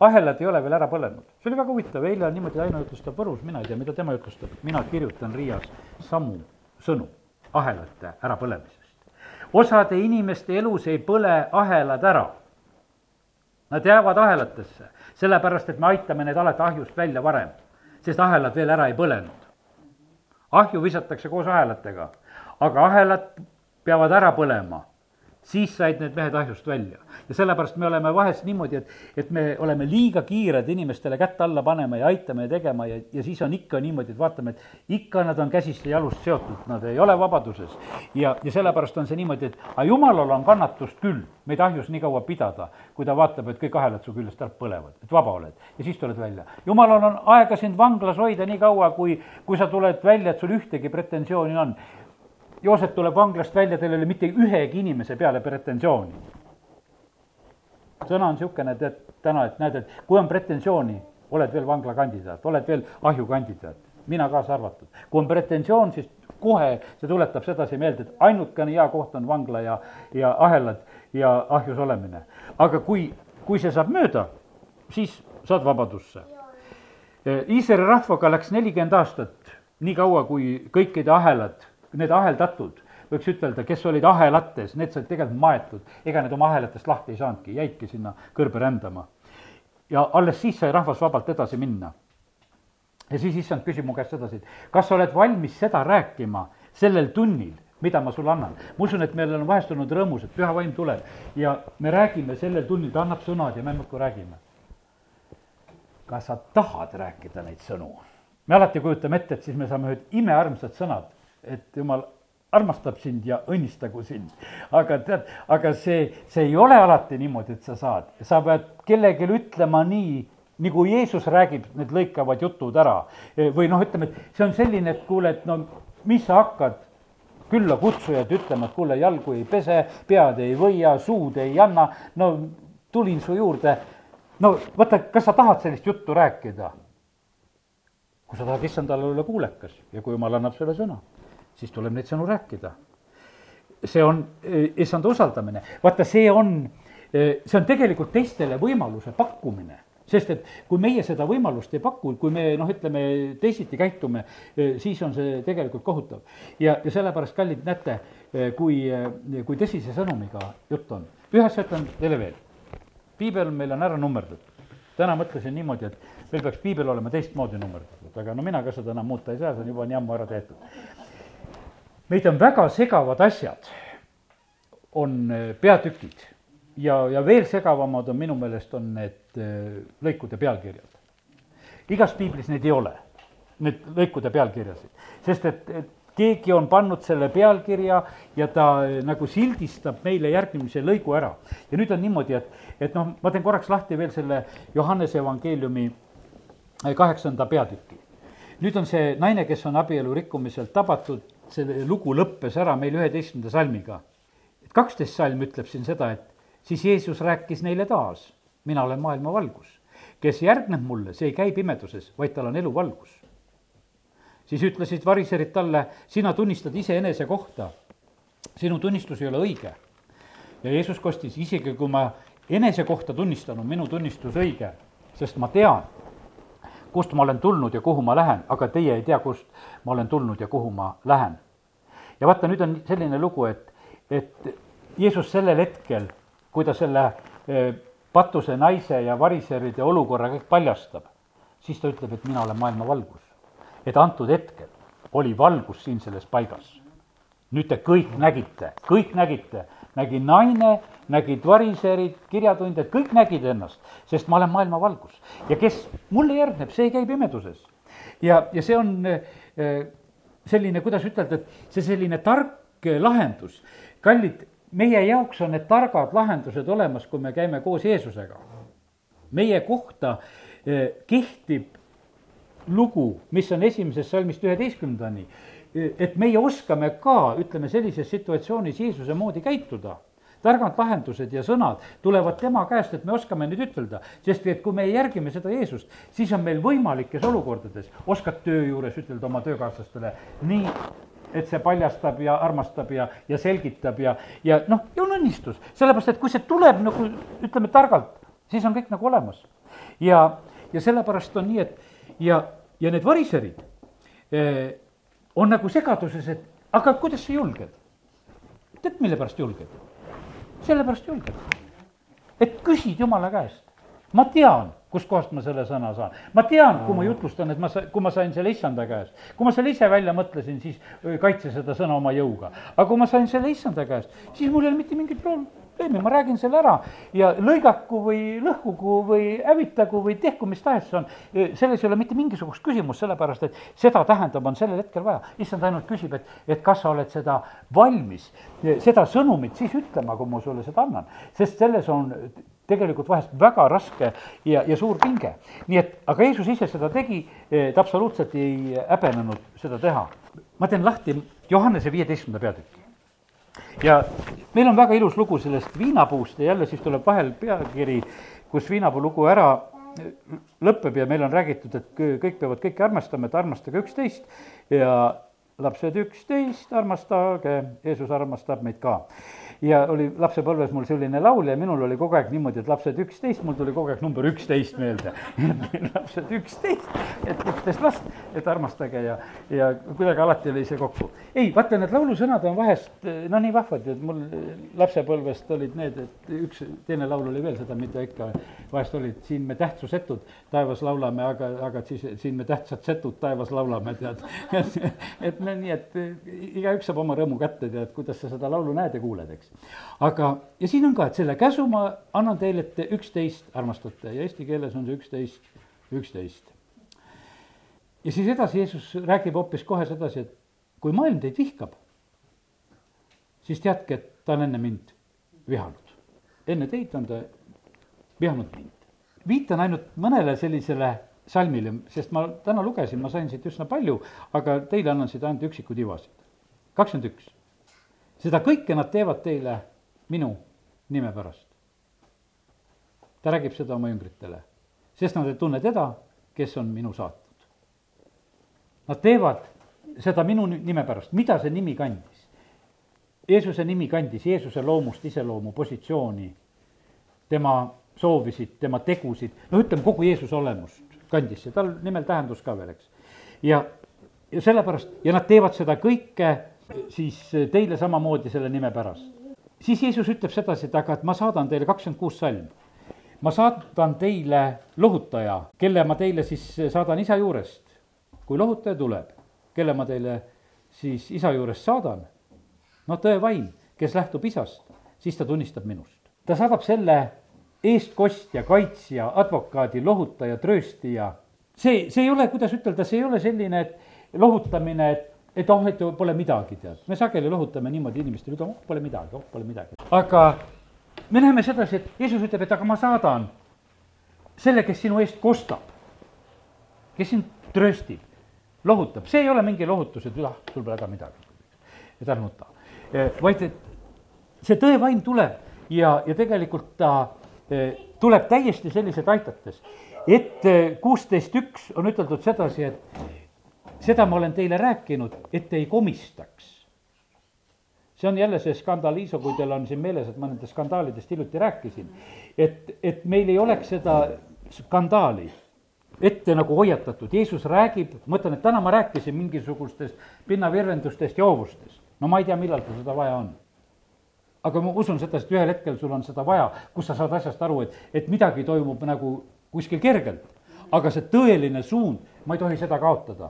ahelad ei ole veel ära põlenud, see oli väga huvitav, eile niimoodi, Aino jutlustab Võrus, mina ei tea, mida tema jutlustab, mina kirjutan Riias samu sõnu ahelate ärapõlemisest. osade inimeste elus ei põle ahelad ära. Nad jäävad ahelatesse, sellepärast et me aitame need alati ahjust välja varem sest ahelad veel ära ei põlenud. ahju visatakse koos ahelatega, aga ahelad peavad ära põlema siis said need mehed ahjust välja. ja sellepärast me oleme vahest niimoodi, et, et me oleme liiga kiired inimestele kätt alla panema ja aitama ja tegema ja, ja siis on ikka niimoodi, et vaatame, et ikka nad on käsist ja jalust seotud, nad ei ole vabaduses. ja, ja sellepärast on see niimoodi, et aga jumalal on kannatust küll, meid ahjus nii kaua pidada, kui ta vaatab, et kõik ahelad su küljest ära põlevad, et vaba oled ja siis tuled välja. jumalal on aega sind vanglas hoida nii kaua, kui, kui sa tuled välja, et sul ühtegi pretensiooni on Joosep tuleb vanglast välja, tal ei ole mitte ühegi inimese peale pretensiooni. sõna on niisugune, tead, täna, et näed, et kui on pretensiooni, oled veel vanglakandidaat, oled veel ahjukandidaat, mina kaasa arvatud. kui on pretensioon, siis kohe see tuletab sedasi meelde, et ainukene hea koht on vangla ja, ja ahelad ja ahjus olemine. aga kui, kui see saab mööda, siis saad vabadusse. Iisraeli rahvaga läks nelikümmend aastat niikaua, kui kõikide ahelad, need aheldatud, võiks ütelda, kes olid ahelates, need said tegelikult maetud, ega need oma ahelatest lahti ei saanudki, jäidki sinna kõrbe rändama. ja alles siis sai rahvas vabalt edasi minna. ja siis issand küsib mu käest sedasi, et kas sa oled valmis seda rääkima sellel tunnil, mida ma sulle annan. ma usun, et meil on vahest olnud rõõmus, et püha vaim tuleb ja me räägime sellel tunnil, ta annab sõnad ja me muudkui räägime. kas sa tahad rääkida neid sõnu? me alati kujutame ette, et siis me saame ühed imearmsad sõnad, et jumal armastab sind ja õnnistagu sind. aga tead, aga see, see ei ole alati niimoodi, et sa saad, sa pead kellelegi ütlema nii, nagu Jeesus räägib need lõikavad jutud ära. või noh, ütleme, et see on selline, et kuule, et no mis sa hakkad külla kutsujad ütlema, et kuule, jalgu ei pese, pead ei võia, suud ei anna, no tulin su juurde. no vaata, kas sa tahad sellist juttu rääkida? kui sa tahad issandale olla kuulekas ja kui jumal annab sulle sõna, siis tuleb neid sõnu rääkida. see on eh, issanda usaldamine, vaata, see on, eh, see on tegelikult teistele võimaluse pakkumine sest et kui meie seda võimalust ei paku, kui me noh, ütleme teisiti käitume, eh, siis on see tegelikult kohutav. ja, ja sellepärast, kallid, näete, eh, kui, eh, kui tõsise sõnumiga jutt on. ühe asja ütlen teile veel. piibel meil on ära nummerdatud. täna mõtlesin niimoodi, et meil peaks piibel olema teistmoodi nummerdatud, aga no mina ka seda enam muuta ei saa, see on juba nii ammu ära tehtud. Meid on väga segavad asjad, on peatükid ja, ja veel segavamad on minu meelest, on need äh, lõikude pealkirjad. igas piiblis neid ei ole, need lõikude pealkirjasid, sest et, et keegi on pannud selle pealkirja ja ta äh, nagu sildistab meile järgmise lõigu ära. ja nüüd on niimoodi, et, et noh, ma teen korraks lahti veel selle Johannese evangeeliumi äh, kaheksanda peatüki. nüüd on see naine, kes on abielu rikkumiselt tabatud, see lugu lõppes ära meil üheteistkümnenda salmiga. kaksteist salm ütleb siin seda, et siis Jeesus rääkis neile taas, mina olen maailma valgus. kes järgneb mulle, see ei käi pimeduses, vaid tal on eluvalgus. siis ütlesid variserid talle, sina tunnistad iseenese kohta, sinu tunnistus ei ole õige. ja Jeesus kostis, isegi kui ma enese kohta tunnistan, on minu tunnistus õige, sest ma tean, kust ma olen tulnud ja kuhu ma lähen, aga teie ei tea, kust ma olen tulnud ja kuhu ma lähen. ja vaata, nüüd on selline lugu, et, et Jeesus sellel hetkel kui ta selle eh, patuse naise ja variseride olukorra kõik paljastab, siis ta ütleb, et mina olen maailma valgus. et antud hetkel oli valgus siin selles paigas. nüüd te kõik nägite, kõik nägite, nägi naine, nägid variserid, kirjatundjad, kõik nägid ennast, sest ma olen maailma valgus. ja kes mulle järgneb, see ei käi pimeduses. ja, ja see on eh, selline, kuidas ütelda, et see selline tark lahendus, kallid meie jaoks on need targad lahendused olemas, kui me käime koos Jeesusega. meie kohta eh, kehtib lugu, mis on esimesest salmist üheteistkümnendani, eh, et meie oskame ka, ütleme, sellises situatsioonis Jeesuse moodi käituda targad lahendused ja sõnad tulevad tema käest, et me oskame neid ütelda. sest et kui me järgime seda Jeesust, siis on meil võimalikes olukordades, oskad töö juures ütelda oma töökaaslastele, nii et see paljastab ja armastab ja, ja selgitab ja, ja noh, ja on õnnistus. sellepärast, et kui see tuleb nagu ütleme targalt, siis on kõik nagu olemas. ja, ja sellepärast on nii, et ja, ja need variserid eh, on nagu segaduses, et aga kuidas sa julged? tead, mille pärast julged? sellepärast julged. et küsid Jumala käest. ma tean kustkohast ma selle sõna saan. ma tean, kui ma jutlustan, et ma sa-, kui ma sain selle issanda käest. kui ma selle ise välja mõtlesin, siis kaitse seda sõna oma jõuga. aga kui ma sain selle issanda käest, siis mul ei ole mitte mingit probleemi, ma räägin selle ära ja lõigaku või lõhkugu või hävitagu või tehku mis tahes see on, selles ei ole mitte mingisugust küsimust, sellepärast et seda tähendab, on sellel hetkel vaja. issand ainult küsib, et, et kas sa oled seda valmis, seda sõnumit siis ütlema, kui ma sulle seda annan. sest selles on tegelikult vahest väga raske ja, ja suur pinge. nii et, aga Jeesus ise seda tegi, ta absoluutselt ei häbenenud seda teha. ma teen lahti Johannese viieteistkümnenda peatüki. Ja meil on väga ilus lugu sellest viinapuust ja jälle siis tuleb vahel pealkiri, kus viinapuu lugu ära lõpeb ja meil on räägitud, et kõik peavad kõike armastama, et armastage üksteist ja lapsed üksteist, armastage, Jeesus armastab meid ka. Ja oli lapsepõlves mul selline laul ja minul oli kogu aeg niimoodi, et lapsed üksteist, mul tuli kogu aeg number üksteist meelde. lapsed üksteist, et üksteist last, et armastage ja, ja kuidagi alati oli see kokku. ei, vaata, need laulusõnad on vahest no nii vahvad, et mul lapsepõlvest olid need, et üks, teine laul oli veel seda, mida ikka vahest olid, siin me tähtsusetud taevas laulame, aga, aga siis siin me tähtsad setud taevas laulame, tead et no nii, et igaüks saab oma rõõmu kätte, tead, kuidas sa seda laulu näed ja kuuled, eks. Aga, ja siin on ka, et selle käsu ma annan teile, et te üksteist armastate ja eesti keeles on see üksteist, üksteist. ja siis edasi Jeesus räägib hoopis kohe sedasi, et kui maailm teid vihkab, siis teadke, et ta on enne mind vihanud. enne teid on ta vihanud mind. viitan ainult mõnele sellisele salmile, sest ma täna lugesin, ma sain siit üsna palju, aga teile annan siit ainult üksikud ivasid. kakskümmend üks. Seda kõike nad teevad teile minu nime pärast. ta räägib seda oma jüngritele, sest nad ei tunne teda, kes on minu saatnud. Nad teevad seda minu nime pärast, mida see nimi kandis? Jeesuse nimi kandis Jeesuse loomust, iseloomu, positsiooni, tema soovisid, tema tegusid, no ütleme, kogu Jeesuse olemust kandis see, tal nimel tähendus ka veel, eks. ja, ja sellepärast, ja nad teevad seda kõike siis teile samamoodi selle nime pärast. siis Jeesus ütleb sedasi, et aga et ma saadan teile kakskümmend kuus salm. ma saadan teile lohutaja, kelle ma teile siis saadan isa juurest. kui lohutaja tuleb, kelle ma teile siis isa juurest saadan, no tõevaim, kes lähtub isast, siis ta tunnistab minust. ta saadab selle eestkostja, kaitsja, advokaadi, lohutaja, trööstija. see, see ei ole, kuidas ütelda, see ei ole selline, et lohutamine, et, et oh, et pole midagi, tead. me sageli lohutame niimoodi inimestele, ütleme, oh, pole midagi, oh, pole midagi. aga me näeme sedasi, et Jeesus ütleb, et aga ma saadan selle, kes sinu eest kostab, kes sind trööstib, lohutab, see ei ole mingi lohutus, et ah, sul pole häda midagi, et ära nuta. vaid et see tõevaim tuleb ja, ja tegelikult ta Eh, tuleb täiesti selliselt aitates, et eh, kuusteist üks on üteldud sedasi, et seda ma olen teile rääkinud, et te ei komistaks. see on jälle see skandaliiso, kui teil on siin meeles, et ma nendest skandaalidest hiljuti rääkisin, et, et meil ei oleks seda skandaali ette nagu hoiatatud, Jeesus räägib, ma ütlen, et täna ma rääkisin mingisugustest pinnavirvendustest ja hoovustest. no ma ei tea, millal tal seda vaja on aga ma usun seda, et ühel hetkel sul on seda vaja, kus sa saad asjast aru, et, et midagi toimub nagu kuskil kergelt. aga see tõeline suund, ma ei tohi seda kaotada.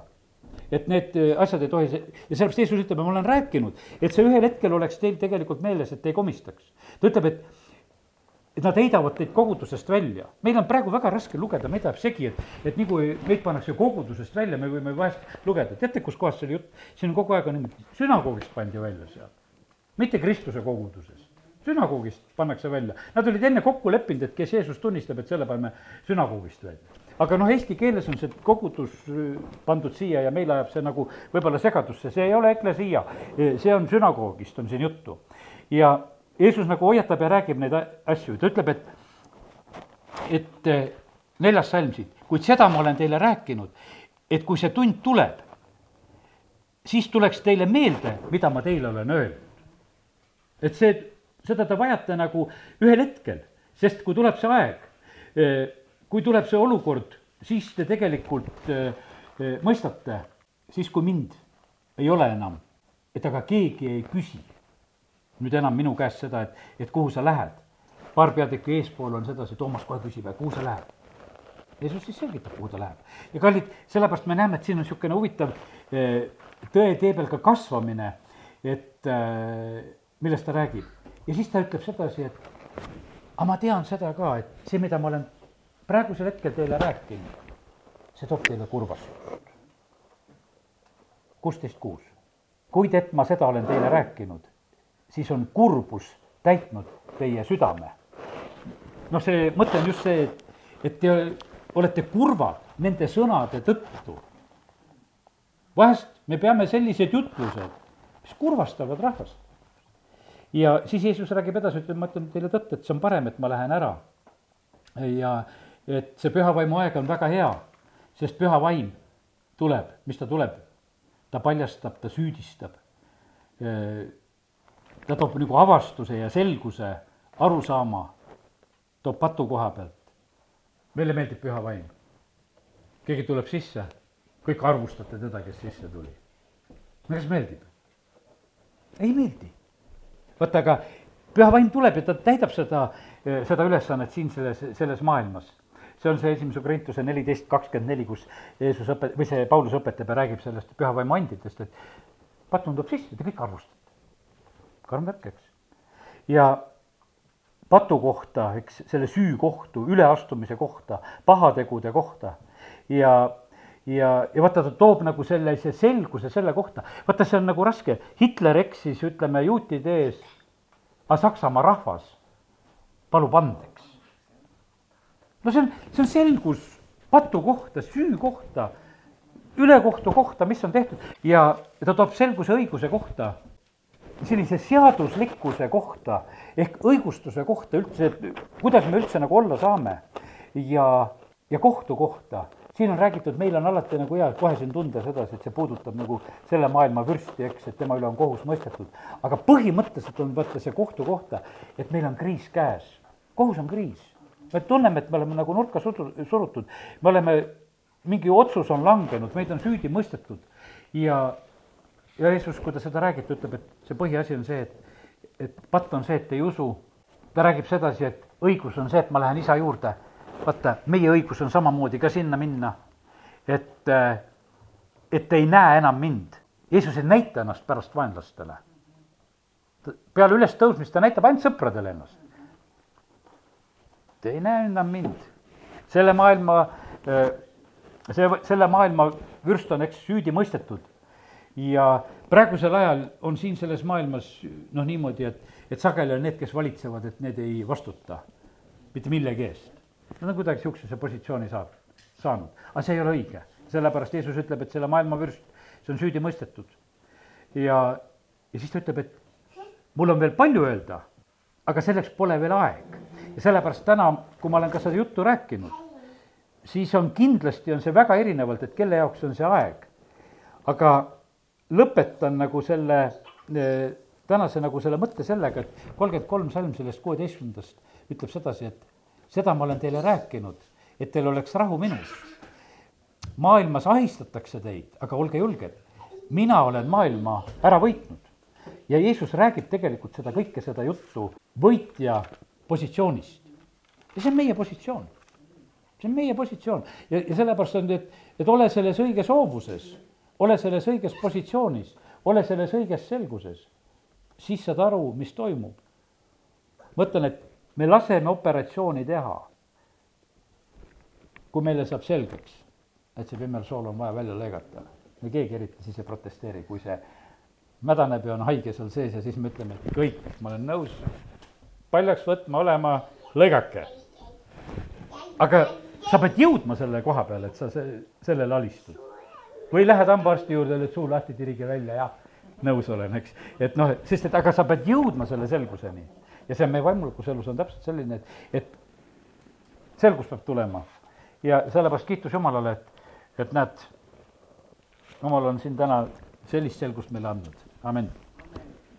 Et need äh, asjad ei tohi, ja sellepärast Jeesus ütleb ma olen rääkinud, et see ühel hetkel oleks teil tegelikult meeles, et te ei komistaks. ta ütleb, et et nad heidavad teid kogudusest välja. meil on praegu väga raske lugeda, meid ajab segi, et, et nii kui meid pannakse kogudusest välja, me võime vahest lugeda, teate, kus kohas see oli jutt, siin kogu aeg on niimoodi, sünagoogist pandi välja seal mitte Kristuse koguduses, sünagoogist pannakse välja. Nad olid enne kokku leppinud, et kes Jeesus tunnistab, et selle paneme sünagoogist välja. Aga noh, eesti keeles on see kogudus äh, pandud siia ja meil ajab see nagu võib-olla segadusse, see ei ole eklesia, see on sünagoogist, on siin juttu. ja Jeesus nagu hoiatab ja räägib neid asju, ta ütleb, et, et äh, neljas salm siit, kuid seda ma olen teile rääkinud, et kui see tund tuleb, siis tuleks teile meelde, mida ma teile olen öelnud. Et see, seda te vajate nagu ühel hetkel, sest kui tuleb see aeg, kui tuleb see olukord, siis te tegelikult eh, eh, mõistate, siis kui mind ei ole enam, et aga keegi ei küsi nüüd enam minu käest seda, et, et kuhu sa lähed. paar peatükki eespool on sedasi, Toomas kohe küsib, et kuhu sa lähed. Jeesus siis selgitab, kuhu ta läheb. ja kallid, sellepärast me näeme, et siin on niisugune huvitav tõe tee peal ka kasvamine, et millest ta räägib. ja siis ta ütleb sedasi, et aga ma tean seda ka, et see, mida ma olen praegusel hetkel teile rääkinud, see toob teile kurvastust. kuusteist kuus. kuid et ma seda olen teile rääkinud, siis on kurbus täitnud teie südame. noh, see mõte on just see, et, et te olete kurvad nende sõnade tõttu. vahest me peame sellised jutlused, mis kurvastavad rahvast ja siis Jeesus räägib edasi, ütleb, ma ütlen teile tõtt, et see on parem, et ma lähen ära. ja et see püha vaimu aeg on väga hea, sest püha vaim tuleb, mis ta tuleb? ta paljastab, ta süüdistab. ta toob nagu avastuse ja selguse, arusaama, toob patu koha pealt. meile meeldib püha vaim. keegi tuleb sisse, kõik arvustate teda, kes sisse tuli. no kas meeldib? ei meeldi. vaata, aga püha vaim tuleb ja ta täidab seda, seda ülesannet siin selles, selles maailmas see on see esimese Korintuse neliteist kakskümmend neli, kus Jeesus õpet-, või see Paulus õpetab ja räägib sellest püha vaimu anditest, et patun tuleb sisse, te kõik arvustate. karm värk, eks. ja patu kohta, eks, selle süü kohtu, üleastumise kohta, pahategude kohta ja ja, ja vaata, ta toob nagu sellise selguse selle kohta, vaata, see on nagu raske, Hitler eksis, ütleme, juutide ees, aga Saksamaa rahvas palub andeks. No see on, see on selgus patu kohta, süü kohta, ülekohtu kohta, mis on tehtud ja ta toob selguse õiguse kohta sellise seaduslikkuse kohta ehk õigustuse kohta üldse, et kuidas me üldse nagu olla saame ja, ja kohtu kohta. siin on räägitud, meil on alati nagu hea kohe siin tunda sedasi, et see puudutab nagu selle maailma vürsti, eks, et tema üle on kohus mõistetud. aga põhimõtteliselt on vaata see kohtu kohta, et meil on kriis käes. kohus on kriis. Me tunneme, et me oleme nagu nurka sudu-, surutud, me oleme, mingi otsus on langenud, meid on süüdi mõistetud ja ja Jeesus, kui ta seda räägib, ta ütleb, et see põhiasi on see, et, et patt on see, et ei usu. ta räägib sedasi, et õigus on see, et ma lähen isa juurde. vaata, meie õigus on samamoodi ka sinna minna. et, et ei näe enam mind. Jeesus ei näita ennast pärast vaenlastele. peale ülestõusmist ta näitab ainult sõpradele ennast. Ei näe enam mind. selle maailma, see, selle maailma vürst on, eks, süüdi mõistetud ja praegusel ajal on siin selles maailmas noh, niimoodi, et, et sageli on need, kes valitsevad, et need ei vastuta mitte millegi eest. Nad on kuidagi niisugusesse positsiooni saab, saanud, aga see ei ole õige, sellepärast Jeesus ütleb, et selle maailma vürst, see on süüdi mõistetud. ja, ja siis ta ütleb, et mul on veel palju öelda, aga selleks pole veel aeg. Ja sellepärast täna, kui ma olen ka seda juttu rääkinud, siis on kindlasti, on see väga erinevalt, et kelle jaoks on see aeg. aga lõpetan nagu selle eh, tänase nagu selle mõtte sellega, et kolmkümmend kolm salm sellest kuueteistkümnendast ütleb sedasi, et seda ma olen teile rääkinud, et teil oleks rahu minus. maailmas ahistatakse teid, aga olge julged, mina olen maailma ära võitnud. ja Jeesus räägib tegelikult seda kõike, seda juttu võitja positsioonist. ja see on meie positsioon. see on meie positsioon ja, ja sellepärast on, et, et ole selles õiges hoovuses ole selles õiges positsioonis, ole selles õiges selguses, siis saad aru, mis toimub. ma ütlen, et me laseme operatsiooni teha, kui meile saab selgeks, et see pimmersool on vaja välja lõigata. me keegi eriti siis ei protesteeri, kui see mädaneb ja on haige seal sees ja siis me ütleme, et kõik, ma olen nõus paljaks võtma, olema, lõigake. aga sa pead jõudma selle koha peale, et sa see, sellele alistud või lähed hambaarsti juurde, lööd suu lahti, tirige välja ja nõus olen, eks. et noh, sest et aga sa pead jõudma selle selguseni. ja see on meie vaimulikus elus on täpselt selline, et, et selgus peab tulema. ja sellepärast kiitus Jumalale, et, et näed, Jumal on siin täna sellist selgust meile andnud, amin